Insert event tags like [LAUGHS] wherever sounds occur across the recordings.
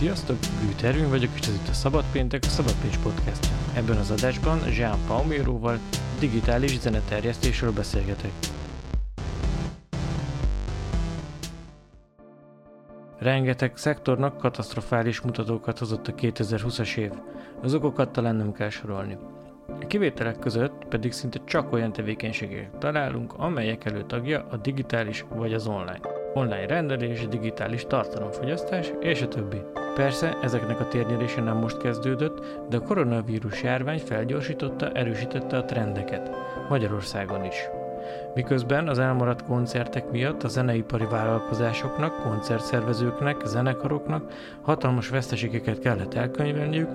Sziasztok, Ervin vagyok, és ez itt a Szabad Péntek, a Szabad Pécs podcast. Ebben az adásban Jean Palméróval digitális zeneterjesztésről beszélgetek. Rengeteg szektornak katasztrofális mutatókat hozott a 2020-as év. Az okokat talán nem kell sorolni. A kivételek között pedig szinte csak olyan tevékenységek találunk, amelyek előtagja a digitális vagy az online. Online rendelés, digitális tartalomfogyasztás és a többi. Persze ezeknek a térnyerése nem most kezdődött, de a koronavírus járvány felgyorsította, erősítette a trendeket. Magyarországon is. Miközben az elmaradt koncertek miatt a zeneipari vállalkozásoknak, koncertszervezőknek, zenekaroknak hatalmas veszteségeket kellett elkönyvelniük,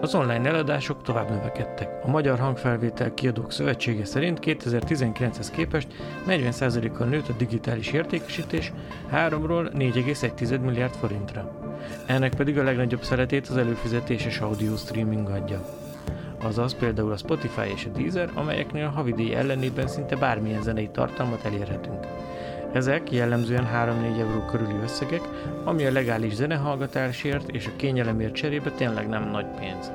az online eladások tovább növekedtek. A Magyar Hangfelvétel Kiadók Szövetsége szerint 2019-hez képest 40%-kal nőtt a digitális értékesítés 3-ról 4,1 milliárd forintra. Ennek pedig a legnagyobb szeretét az előfizetéses audio streaming adja. Azaz például a Spotify és a Deezer, amelyeknél a havidíj ellenében szinte bármilyen zenei tartalmat elérhetünk. Ezek jellemzően 3-4 euró körüli összegek, ami a legális zenehallgatásért és a kényelemért cserébe tényleg nem nagy pénz.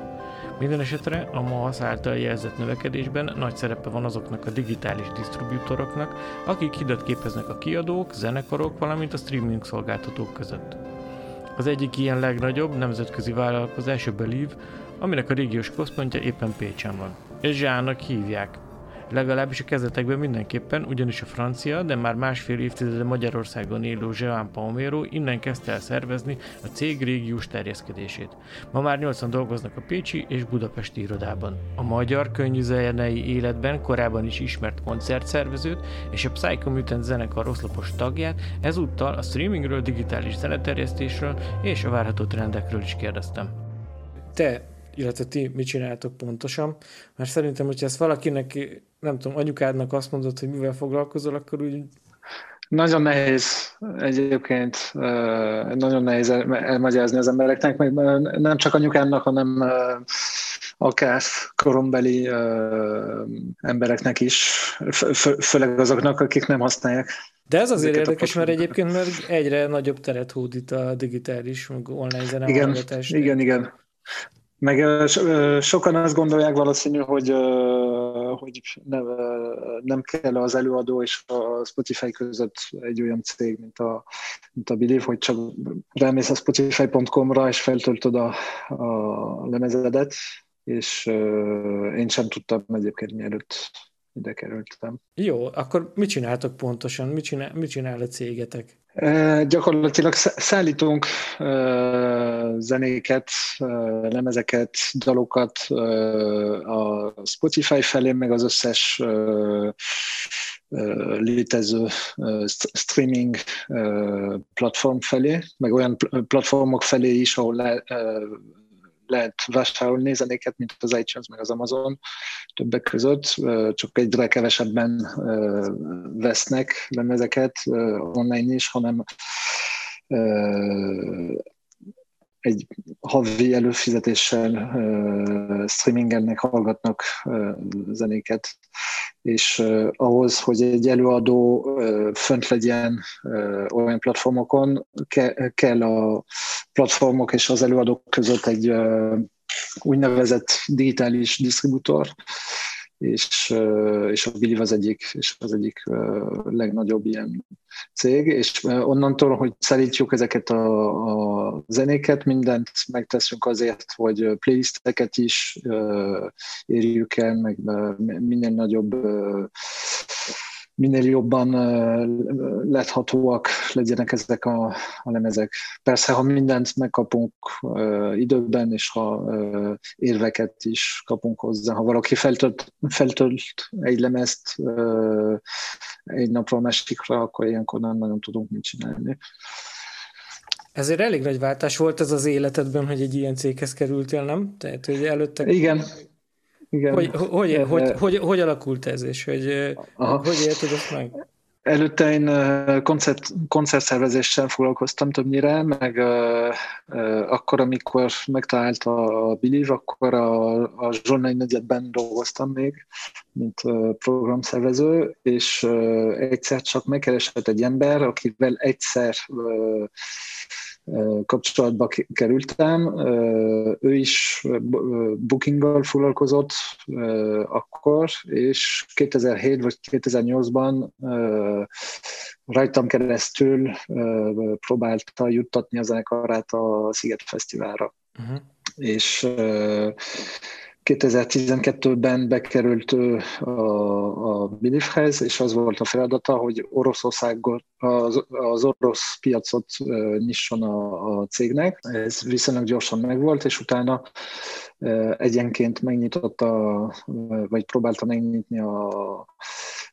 Minden esetre a MAHASZ által jelzett növekedésben nagy szerepe van azoknak a digitális disztribútoroknak, akik hidat képeznek a kiadók, zenekarok, valamint a streaming szolgáltatók között. Az egyik ilyen legnagyobb nemzetközi vállalkozás a Believe, aminek a régiós központja éppen Pécsen van. És Zsának hívják legalábbis a kezdetekben mindenképpen, ugyanis a francia, de már másfél évtizede Magyarországon élő Jean Palmero innen kezdte el szervezni a cég régiós terjeszkedését. Ma már 80 dolgoznak a Pécsi és Budapesti irodában. A magyar könnyűzenei életben korábban is ismert koncertszervezőt és a Psycho Mutant zenekar oszlopos tagját ezúttal a streamingről, digitális zeneterjesztésről és a várható trendekről is kérdeztem. Te illetve ti mit csináltok pontosan, mert szerintem, hogyha ezt valakinek, nem tudom, anyukádnak azt mondod, hogy mivel foglalkozol, akkor úgy... Nagyon nehéz egyébként, nagyon nehéz elmagyarázni az embereknek, meg nem csak anyukámnak, hanem akár korombeli embereknek is, főleg azoknak, akik nem használják. De ez azért érdekes, mert egyébként mert egyre nagyobb teret hódít a digitális, online zene igen, igen, igen. Meg sokan azt gondolják valószínű, hogy, hogy nem, nem kell az előadó és a Spotify között egy olyan cég, mint a, mint a Believe, hogy csak rámész a spotify.com-ra és feltöltöd a, a lemezedet, és én sem tudtam egyébként mielőtt ide kerültem. Jó, akkor mit csináltok pontosan? Mit csinál, mit csinál a cégetek? Gyakorlatilag szállítunk zenéket, lemezeket, dalokat a Spotify felé, meg az összes létező streaming platform felé, meg olyan platformok felé is, ahol lehet vásárolni zenéket, mint az iTunes, meg az Amazon többek között, csak egyre kevesebben vesznek lemezeket online is, hanem egy havi előfizetéssel streamingennek hallgatnak zenéket, és ahhoz, hogy egy előadó fönt legyen olyan platformokon, ke- kell a platformok és az előadók között egy úgynevezett digitális disztribútor, és, és a Billy az egyik, és az egyik legnagyobb ilyen cég, és onnantól, hogy szállítjuk ezeket a, a zenéket, mindent megteszünk azért, hogy playlisteket is érjük el, meg minden nagyobb minél jobban lethatóak legyenek ezek a, a lemezek. Persze, ha mindent megkapunk időben, és ha érveket is kapunk hozzá, ha valaki feltölt, feltölt egy lemezt egy napról másikra, akkor ilyenkor nem nagyon tudunk mit csinálni. Ezért elég nagy váltás volt ez az életedben, hogy egy ilyen céghez kerültél, nem? Tehát, hogy előtte... Igen, igen. Hogy, hogy, hogy, hogy, hogy, hogy alakult ez, és hogy, Aha. hogy élted ezt meg? Előtte én koncert, koncertszervezéssel foglalkoztam többnyire, meg akkor, amikor megtalált a Believe, akkor a, a Zsolnai negyedben dolgoztam még, mint uh, programszervező, és egyszer csak megkeresett egy ember, akivel egyszer kapcsolatba kerültem. Ő is bookinggal foglalkozott akkor, és 2007 vagy 2008-ban rajtam keresztül próbálta juttatni a zenekarát a Sziget Fesztiválra. Uh-huh. És 2012-ben bekerült a, a Bilifhez, és az volt a feladata, hogy Oroszországot, az, az orosz piacot nyisson a, a cégnek. Ez viszonylag gyorsan megvolt, és utána egyenként megnyitotta, vagy próbálta megnyitni a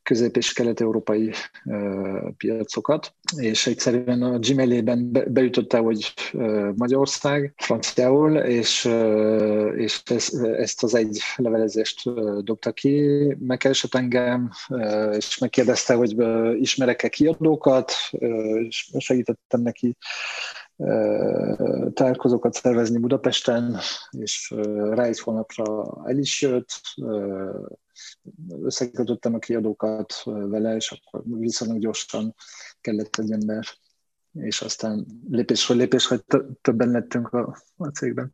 közép- és kelet-európai piacokat, és egyszerűen a Gmail-ében be, beütötte, hogy Magyarország, franciául, és, és ez, ezt az egy levelezést dobta ki, megkeresett engem, és megkérdezte, hogy ismerek-e kiadókat, és segítettem neki találkozókat szervezni Budapesten, és rá egy hónapra el is jött, összekötöttem a kiadókat vele, és akkor viszonylag gyorsan kellett egy ember, és aztán lépésről lépésre többen lettünk a, a cégben.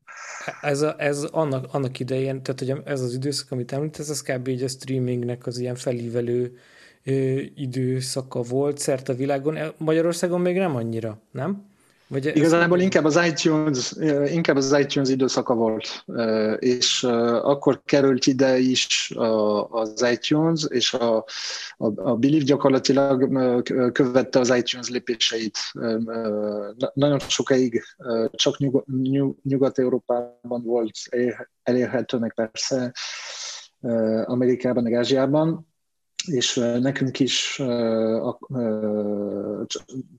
Ez, a, ez annak, annak idején, tehát hogy ez az időszak, amit említesz, ez kb. így a streamingnek az ilyen felívelő időszaka volt szerte a világon. Magyarországon még nem annyira, nem? Vagy Igazából inkább az iTunes, inkább az iTunes időszaka volt, és akkor került ide is az iTunes, és a, a, a Believe gyakorlatilag követte az iTunes lépéseit. Nagyon sokáig csak Nyugat-Európában volt elérhető, meg persze Amerikában, meg Ázsiában, és nekünk is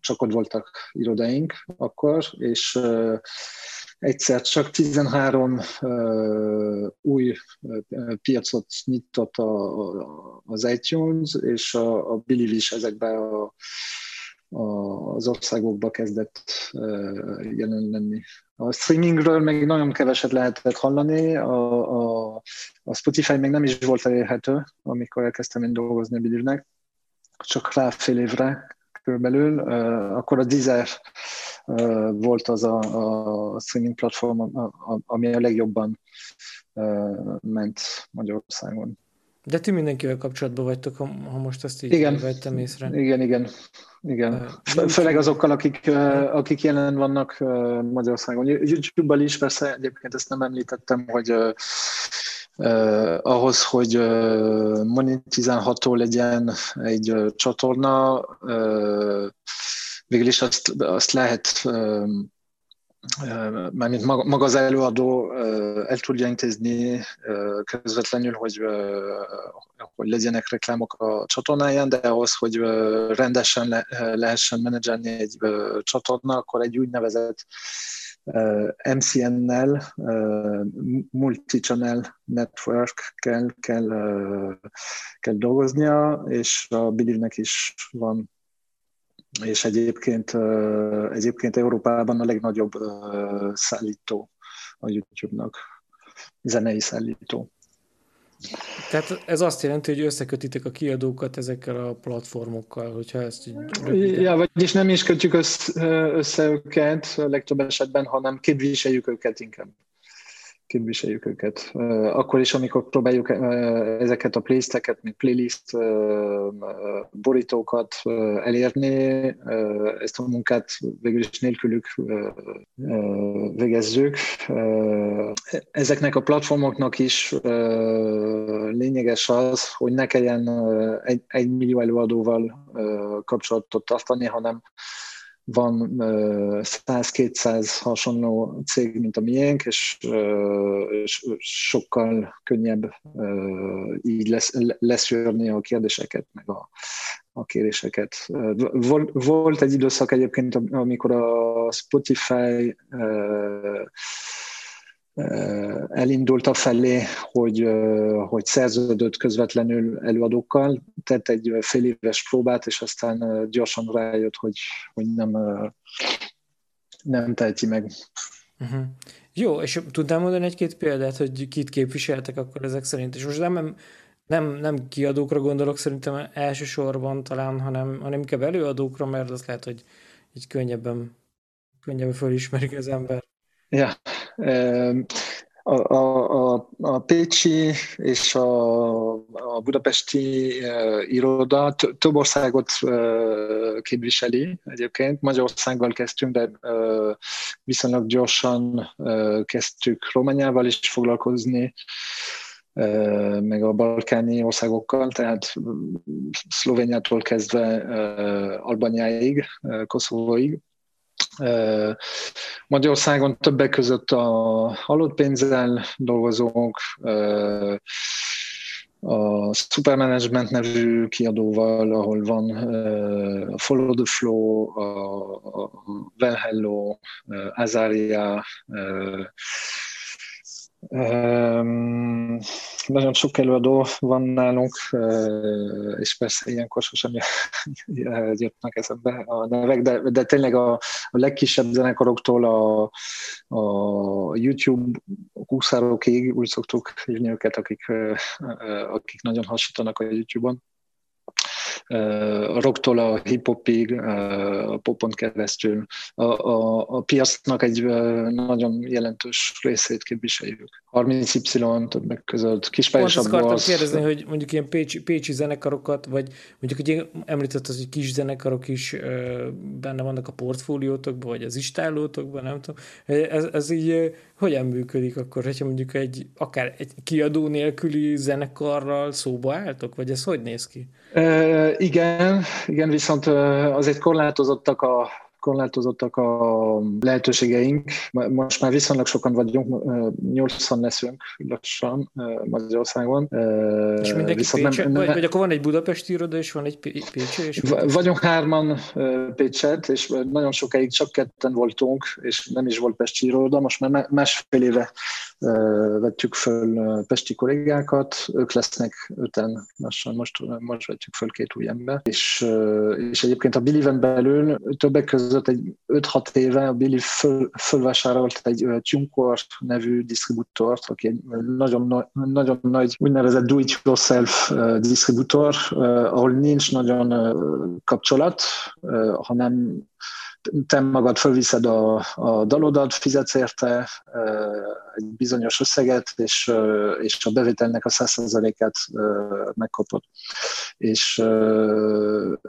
csak ott voltak irodáink akkor, és egyszer csak 13 új piacot nyitott az iTunes, és a, Believe is ezekbe a, az országokba kezdett jelen lenni. A streamingről még nagyon keveset lehetett hallani, a, a, a Spotify még nem is volt elérhető, amikor elkezdtem én dolgozni a Believe-nek, csak rá fél évre körülbelül. Akkor a Deezer volt az a, a streaming platform, ami a legjobban ment Magyarországon. De ti mindenkivel kapcsolatban vagytok, ha, most ezt így igen. vettem észre. Igen, igen. igen. Főleg azokkal, akik, akik jelen vannak Magyarországon. YouTube-bal is persze, egyébként ezt nem említettem, hogy uh, ahhoz, hogy uh, monetizálható legyen egy uh, csatorna, uh, végül is azt, azt lehet uh, mármint maga az előadó el tudja intézni közvetlenül, hogy, hogy legyenek reklámok a csatornáján, de ahhoz, hogy rendesen le, lehessen menedzselni egy csatorna, akkor egy úgynevezett MCN-nel, Multi-Channel Network kell, kell, kell dolgoznia, és a Believe-nek is van és egyébként, egyébként Európában a legnagyobb szállító a YouTube-nak, zenei szállító. Tehát ez azt jelenti, hogy összekötitek a kiadókat ezekkel a platformokkal, hogyha ezt így röviden... Ja, vagyis nem is kötjük össze, össze őket a legtöbb esetben, hanem képviseljük őket inkább képviseljük őket. Akkor is, amikor próbáljuk ezeket a playlisteket, még playlist borítókat elérni, ezt a munkát végül is nélkülük végezzük. Ezeknek a platformoknak is lényeges az, hogy ne kelljen egy, egy millió előadóval kapcsolatot tartani, hanem van 100-200 hasonló cég, mint a miénk, és, sokkal könnyebb így lesz, leszűrni a kérdéseket, meg a, a kéréseket. Volt egy időszak egyébként, amikor a Spotify elindult a felé, hogy, hogy szerződött közvetlenül előadókkal, tett egy fél éves próbát, és aztán gyorsan rájött, hogy, hogy nem, nem teheti meg. Uh-huh. Jó, és tudnám mondani egy-két példát, hogy kit képviseltek akkor ezek szerint? És most nem, nem, nem kiadókra gondolok szerintem elsősorban talán, hanem, hanem inkább előadókra, mert az lehet, hogy így könnyebben könnyebben fölismerik az ember. Ja, a, a, a, Pécsi és a, a budapesti uh, iroda több országot uh, képviseli egyébként. Magyarországgal kezdtünk, de uh, viszonylag gyorsan uh, kezdtük Romániával is foglalkozni, uh, meg a balkáni országokkal, tehát Szlovéniától kezdve uh, Albaniáig, uh, Koszovóig. Magyarországon többek között a halott pénzzel dolgozók, a Supermanagement nevű kiadóval, ahol van a Follow the Flow, a Well Hello, Azaria, nagyon sok előadó van nálunk, és persze ilyenkor sosem jöttnek [LAUGHS] eszembe a nevek, de, de tényleg a, a legkisebb zenekaroktól a, a YouTube kúszárokig úgy szoktuk hívni őket, akik, akik nagyon hasítanak a YouTube-on a rocktól a hip-hopig, a popon keresztül a, a, a piacnak egy nagyon jelentős részét képviseljük. 30Y többek között, kispályosabb Pont akartam kérdezni, hogy mondjuk ilyen pécsi, pécsi zenekarokat, vagy mondjuk, hogy említett az, hogy kis zenekarok is ö, benne vannak a portfóliótokban, vagy az istálótokban, nem tudom. Ez, ez így hogyan működik akkor, hogyha mondjuk egy akár egy kiadó nélküli zenekarral szóba álltok, vagy ez hogy néz ki? E, igen, igen, viszont azért korlátozottak a korlátozottak a lehetőségeink. Most már viszonylag sokan vagyunk, nyolcan leszünk lassan Magyarországon. És mindenki Viszont Pécse, nem, vagy, vagy akkor van egy budapesti iroda, és van egy Pécse? És vagyunk hárman Pécset, és nagyon sokáig csak ketten voltunk, és nem is volt Pesti iroda, most már másfél éve vetjük föl pesti kollégákat, ők lesznek öten lassan, most, most vetjük föl két új ember, és, és egyébként a Billiven belül többek között egy 5-6 éve a Billy föl, fölvásárolt egy TuneCore nevű disztribútort, aki egy nagyon, nagyon nagy úgynevezett do-it-yourself disztribútor, ahol nincs nagyon kapcsolat, hanem te magad fölviszed a, a dalodat, fizetsz érte egy bizonyos összeget, és, és a bevételnek a 100%-át megkapod. És,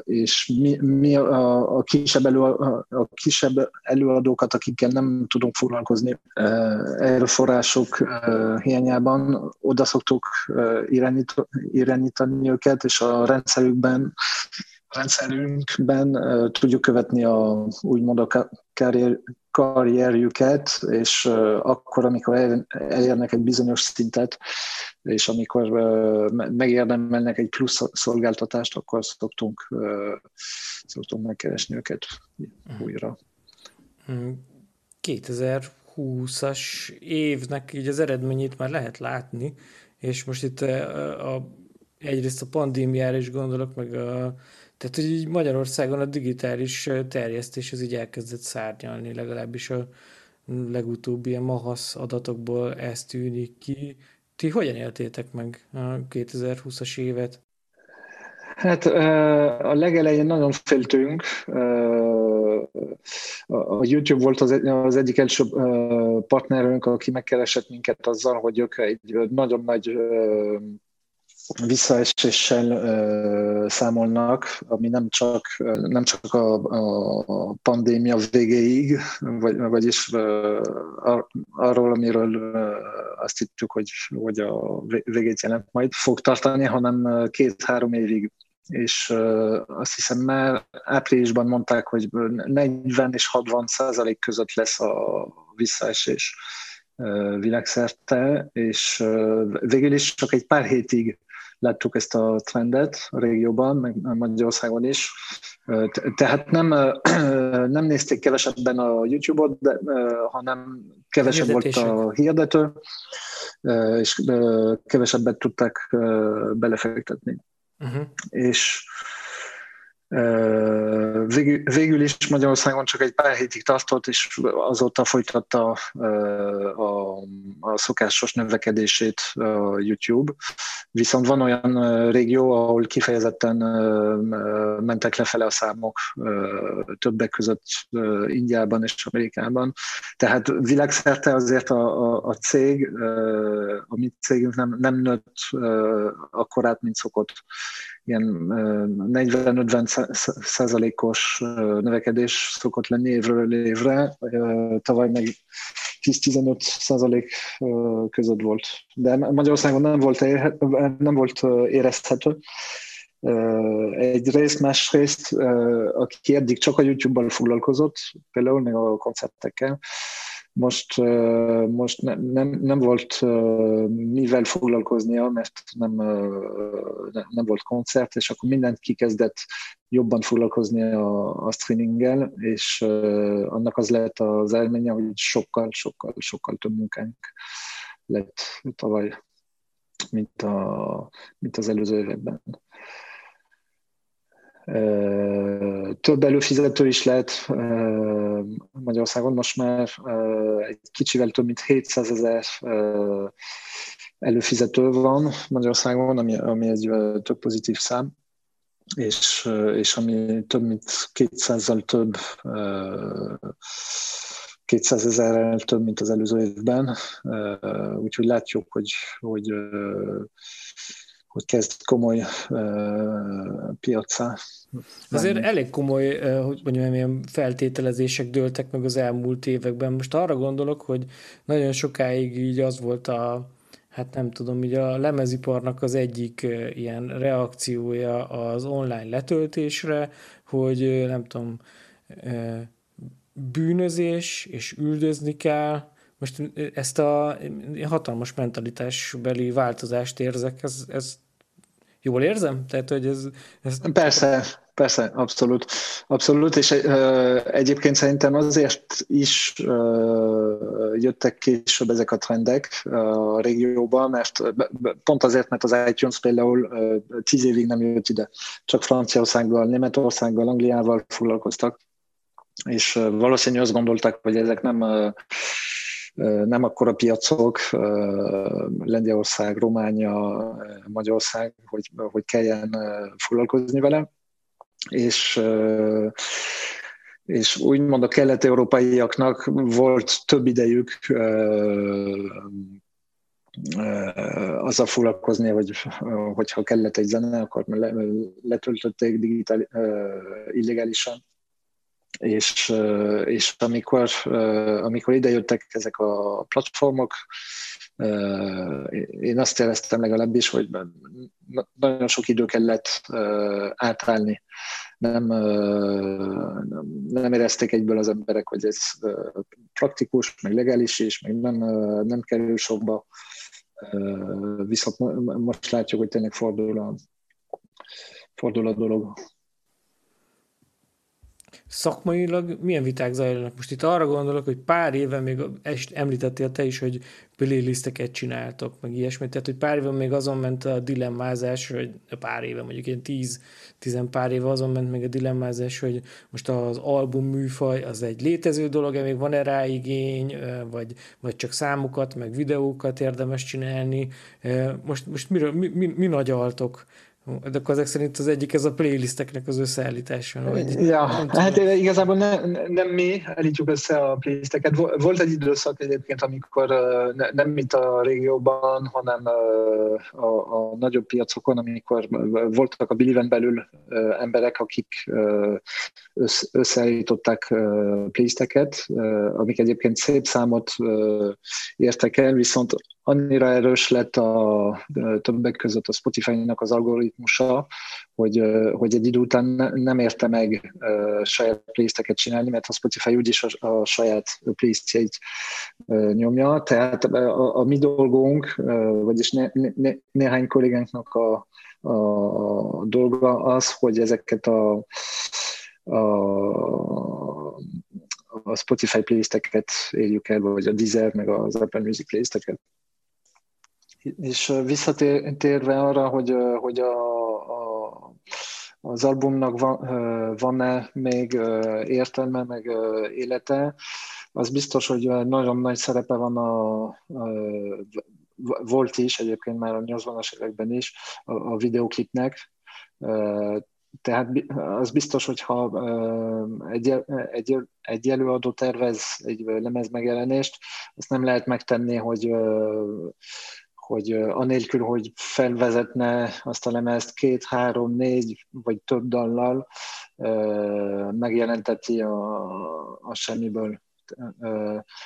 és mi, mi a, a, kisebb elő, a kisebb előadókat, akikkel nem tudunk foglalkozni erőforrások hiányában, oda szoktuk irányítani őket, és a rendszerükben rendszerünkben tudjuk követni a úgymond a karrier, karrierjüket, és akkor, amikor elérnek egy bizonyos szintet, és amikor megérdemelnek egy plusz szolgáltatást, akkor szoktunk, szoktunk megkeresni őket mhm. újra. 2020-as évnek így az eredményét már lehet látni, és most itt a, a, egyrészt a pandémiára is gondolok, meg a tehát, hogy így Magyarországon a digitális terjesztés az így elkezdett szárnyalni, legalábbis a legutóbbi ilyen mahasz adatokból ez tűnik ki. Ti hogyan éltétek meg a 2020-as évet? Hát a legelején nagyon féltünk. A YouTube volt az, egyik első partnerünk, aki megkeresett minket azzal, hogy ők egy nagyon nagy visszaeséssel uh, számolnak, ami nem csak, nem csak a, a pandémia végéig, vagy, vagyis uh, arról, amiről uh, azt hittük, hogy, hogy a végét jelent majd fog tartani, hanem két-három évig. És azt hiszem már áprilisban mondták, hogy 40 és 60 százalék között lesz a visszaesés világszerte, és végül is csak egy pár hétig láttuk ezt a trendet a régióban, meg Magyarországon is. Tehát nem, nem nézték kevesebben a YouTube-ot, de, hanem kevesebb volt a hirdető, és kevesebbet tudták belefektetni. Uh-huh. És Végül, is Magyarországon csak egy pár hétig tartott, és azóta folytatta a a szokásos növekedését a YouTube. Viszont van olyan régió, ahol kifejezetten mentek lefele a számok többek között Indiában és Amerikában. Tehát világszerte azért a, a, a cég, a mi cégünk nem, nem nőtt akkorát, mint szokott ilyen 40-50 százalékos növekedés szokott lenni évről évre, tavaly meg 10-15 százalék között volt. De Magyarországon nem volt, érhet, nem volt érezhető. Egy részt, másrészt, aki eddig csak a YouTube-bal foglalkozott, például meg a koncertekkel, most, most ne, nem, nem volt mivel foglalkoznia, mert nem, nem volt koncert, és akkor mindent kikezdett jobban foglalkozni a, a streaminggel, és annak az lett az elménye, hogy sokkal, sokkal, sokkal több munkánk lett tavaly, mint, a, mint az előző években. Több előfizető is lehet Magyarországon. Most már egy kicsivel több mint 700 ezer előfizető van Magyarországon, ami, ami egy több pozitív szám, és, és ami több mint 200-zal több 200 ezerrel több, mint az előző évben, úgyhogy látjuk, hogy, hogy hogy kezd komoly uh, piacá. Azért elég komoly, uh, hogy mondjam, ilyen feltételezések dőltek meg az elmúlt években. Most arra gondolok, hogy nagyon sokáig így az volt a, hát nem tudom, így a lemeziparnak az egyik ilyen reakciója az online letöltésre, hogy nem tudom, bűnözés és üldözni kell, most ezt a hatalmas mentalitásbeli változást érzek, ez, ez Jól érzem? Tehát, hogy ez, ez... Persze, persze, abszolút. Abszolút, és egyébként szerintem azért is jöttek később ezek a trendek a régióban, mert pont azért, mert az iTunes például uh, tíz évig nem jött ide. Csak Franciaországgal, Németországgal, Angliával foglalkoztak, és valószínűleg azt gondolták, hogy ezek nem nem akkora piacok, Lengyelország, Románia, Magyarország, hogy, hogy kelljen foglalkozni vele, és és úgymond a kelet-európaiaknak volt több idejük azzal foglalkozni, hogy hogyha kellett egy zene, akkor letöltötték digitál, illegálisan és, és amikor, amikor idejöttek ezek a platformok, én azt éreztem legalábbis, hogy nagyon sok idő kellett átállni. Nem, nem érezték egyből az emberek, hogy ez praktikus, meg legális is, meg nem, nem kerül sokba. Viszont most látjuk, hogy tényleg fordul a, fordul a dolog szakmailag milyen viták zajlanak? Most itt arra gondolok, hogy pár éve még említettél te is, hogy playlisteket csináltok, meg ilyesmit, tehát hogy pár éve még azon ment a dilemmázás, hogy pár éve, mondjuk ilyen tíz, tizen pár éve azon ment még a dilemmázás, hogy most az album műfaj az egy létező dolog-e, még van-e rá igény, vagy, vagy csak számokat, meg videókat érdemes csinálni. Most, most miről, mi, mi, mi nagy altok de akkor ezek szerint az egyik ez a playlisteknek az összeállítása. Vagy ja, hát igazából ne, nem mi állítjuk össze a playlisteket. Volt egy időszak egyébként, amikor ne, nem mint a régióban, hanem a, a nagyobb piacokon, amikor voltak a Billiven belül emberek, akik összeállították playlisteket, amik egyébként szép számot értek el, viszont annyira erős lett a többek között a Spotify-nak az algoritmusa, hogy, hogy egy idő után nem érte meg saját playlisteket csinálni, mert a Spotify úgyis a, a saját playlistjeit nyomja. Tehát a, a mi dolgunk, vagyis ne, ne, néhány kollégánknak a, a dolga az, hogy ezeket a, a a Spotify playlisteket érjük el, vagy a Deezer, meg az Apple Music playlisteket. És visszatérve arra, hogy, hogy a, a, az albumnak van, van-e még értelme, meg élete, az biztos, hogy nagyon nagy szerepe van a, a volt is egyébként már a 80-as években is a, a videoklipnek, tehát az biztos, hogyha egy, egy, egy előadó tervez egy lemez megjelenést, azt nem lehet megtenni, hogy hogy anélkül, hogy felvezetne azt a lemezt két, három, négy vagy több dallal, megjelenteti a, a semmiből.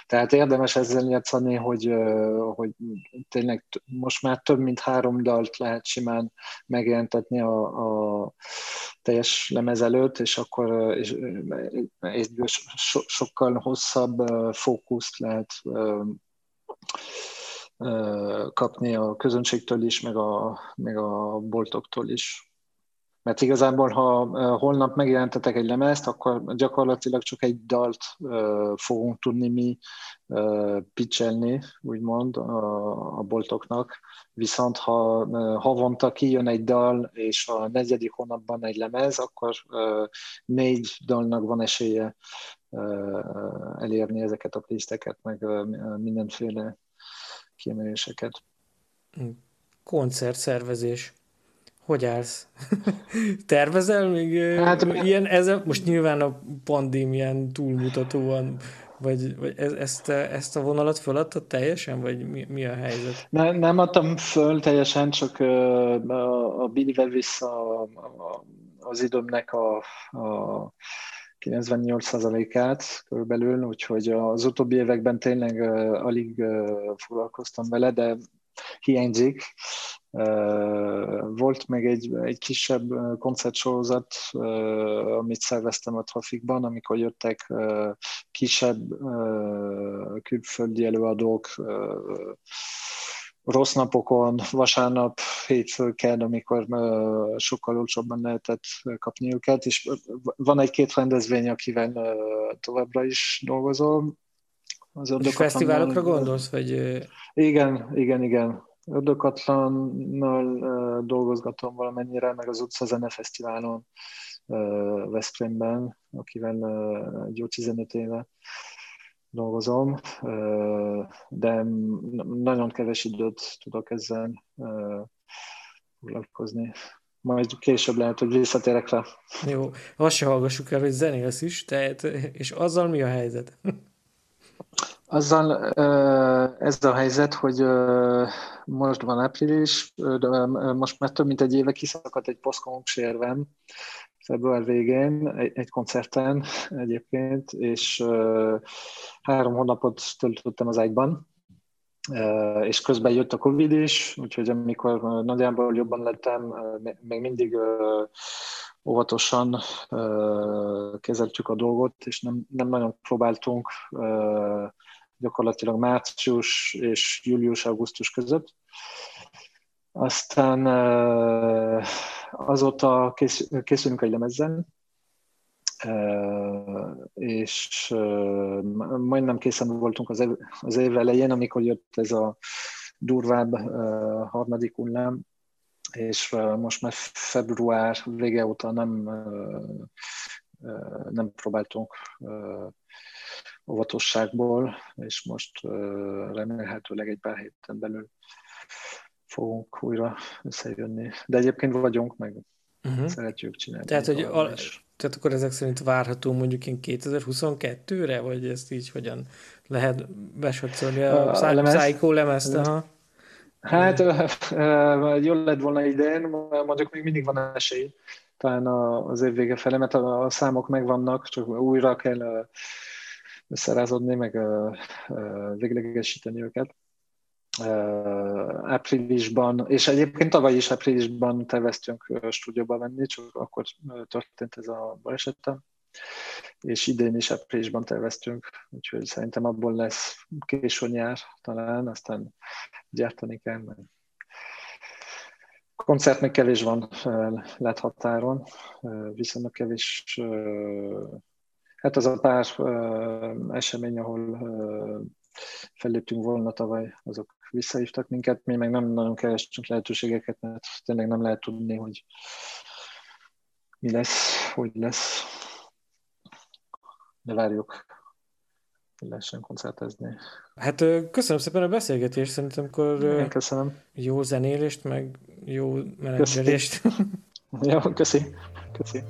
Tehát érdemes ezzel játszani, hogy, hogy tényleg most már több mint három dalt lehet simán megjelentetni a, a teljes lemez előtt, és akkor és, és so, sokkal hosszabb fókuszt lehet kapni a közönségtől is, meg a, meg a boltoktól is. Mert igazából, ha holnap megjelentetek egy lemezt, akkor gyakorlatilag csak egy dalt fogunk tudni mi pitchelni, úgymond, a, a boltoknak. Viszont ha havonta kijön egy dal, és a negyedik hónapban egy lemez, akkor négy dalnak van esélye elérni ezeket a plészteket, meg mindenféle kiemeléseket. Koncertszervezés hogy állsz? [LAUGHS] Tervezel még hát, ilyen, ez a, most nyilván a pandémián túlmutatóan, vagy, vagy e, ezt, ezt a vonalat föladtad teljesen, vagy mi, mi a helyzet? Ne, nem adtam föl teljesen, csak a, a Billyvel vissza az időmnek a, a 98%-át körülbelül, úgyhogy az utóbbi években tényleg alig foglalkoztam vele, de hiányzik. Volt még egy, egy kisebb koncertsorozat, amit szerveztem a Trafikban, amikor jöttek kisebb külföldi előadók, rossz napokon, vasárnap, hétfő, kedd, amikor sokkal olcsóbban lehetett kapni őket, és van egy-két rendezvény, akivel továbbra is dolgozom. Az és fesztiválokra gondolsz? Vagy... Igen, igen, igen. Ördökatlannal dolgozgatom valamennyire, meg az Utca Fesztiválon Veszprémben, akivel egy jó 15 éve dolgozom, de nagyon kevés időt tudok ezzel foglalkozni. Majd később lehet, hogy visszatérek rá. Jó, azt se hallgassuk el, hogy zenélsz is, tehát, és azzal mi a helyzet? [LAUGHS] Azzal ez a helyzet, hogy most van április, de most már több mint egy éve kiszakadt egy posztkonksérvem február végén, egy, koncerten egyébként, és három hónapot töltöttem az ágyban, és közben jött a Covid is, úgyhogy amikor nagyjából jobban lettem, még mindig óvatosan kezeltük a dolgot, és nem, nem nagyon próbáltunk gyakorlatilag március és július-augusztus között. Aztán azóta készülünk egy lemezzen, és majdnem készen voltunk az év, az év elején, amikor jött ez a durvább harmadik hullám, és most már február vége óta nem, nem próbáltunk óvatosságból, és most remélhetőleg egy pár héten belül fogunk újra összejönni. De egyébként vagyunk, meg uh-huh. szeretjük csinálni. Tehát, hogy a, tehát akkor ezek szerint várható mondjuk én 2022-re, vagy ezt így hogyan lehet besatszolni a, a, a lemez? Psycho lemezt? Aha. Hát jól lett volna idén, mondjuk még mindig van esély talán az év vége felé, mert a, a számok megvannak, csak újra kell összerázodni, meg véglegesíteni őket. Áprilisban, és egyébként tavaly is áprilisban terveztünk stúdióba venni, csak akkor történt ez a balesetem, és idén is áprilisban terveztünk, úgyhogy szerintem abból lesz késő nyár talán, aztán gyártani kell, mert koncert még kevés van lett határon, viszonylag kevés Hát az a pár esemény, ahol felléptünk volna tavaly, azok visszahívtak minket, mi meg nem nagyon kerestünk lehetőségeket, mert tényleg nem lehet tudni, hogy mi lesz, hogy lesz. De várjuk. lehessen koncertezni. Hát köszönöm szépen a beszélgetést, szerintem akkor Én köszönöm. jó zenélést, meg jó menedzselést. [LAUGHS] Jó, köszi. köszi.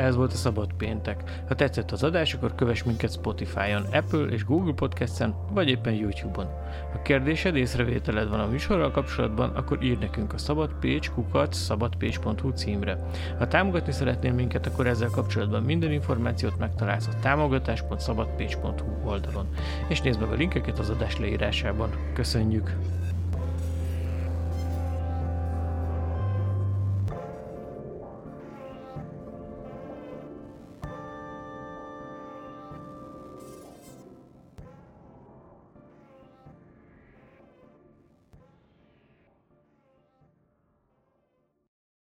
Ez volt a Szabad Péntek. Ha tetszett az adás, akkor kövess minket Spotify-on, Apple és Google Podcast-en, vagy éppen YouTube-on. Ha kérdésed, észrevételed van a műsorral kapcsolatban, akkor írd nekünk a szabadpécs kukat szabadpécs.hu címre. Ha támogatni szeretnél minket, akkor ezzel kapcsolatban minden információt megtalálsz a támogatás.szabadpécs.hu oldalon. És nézd meg a linkeket az adás leírásában. Köszönjük!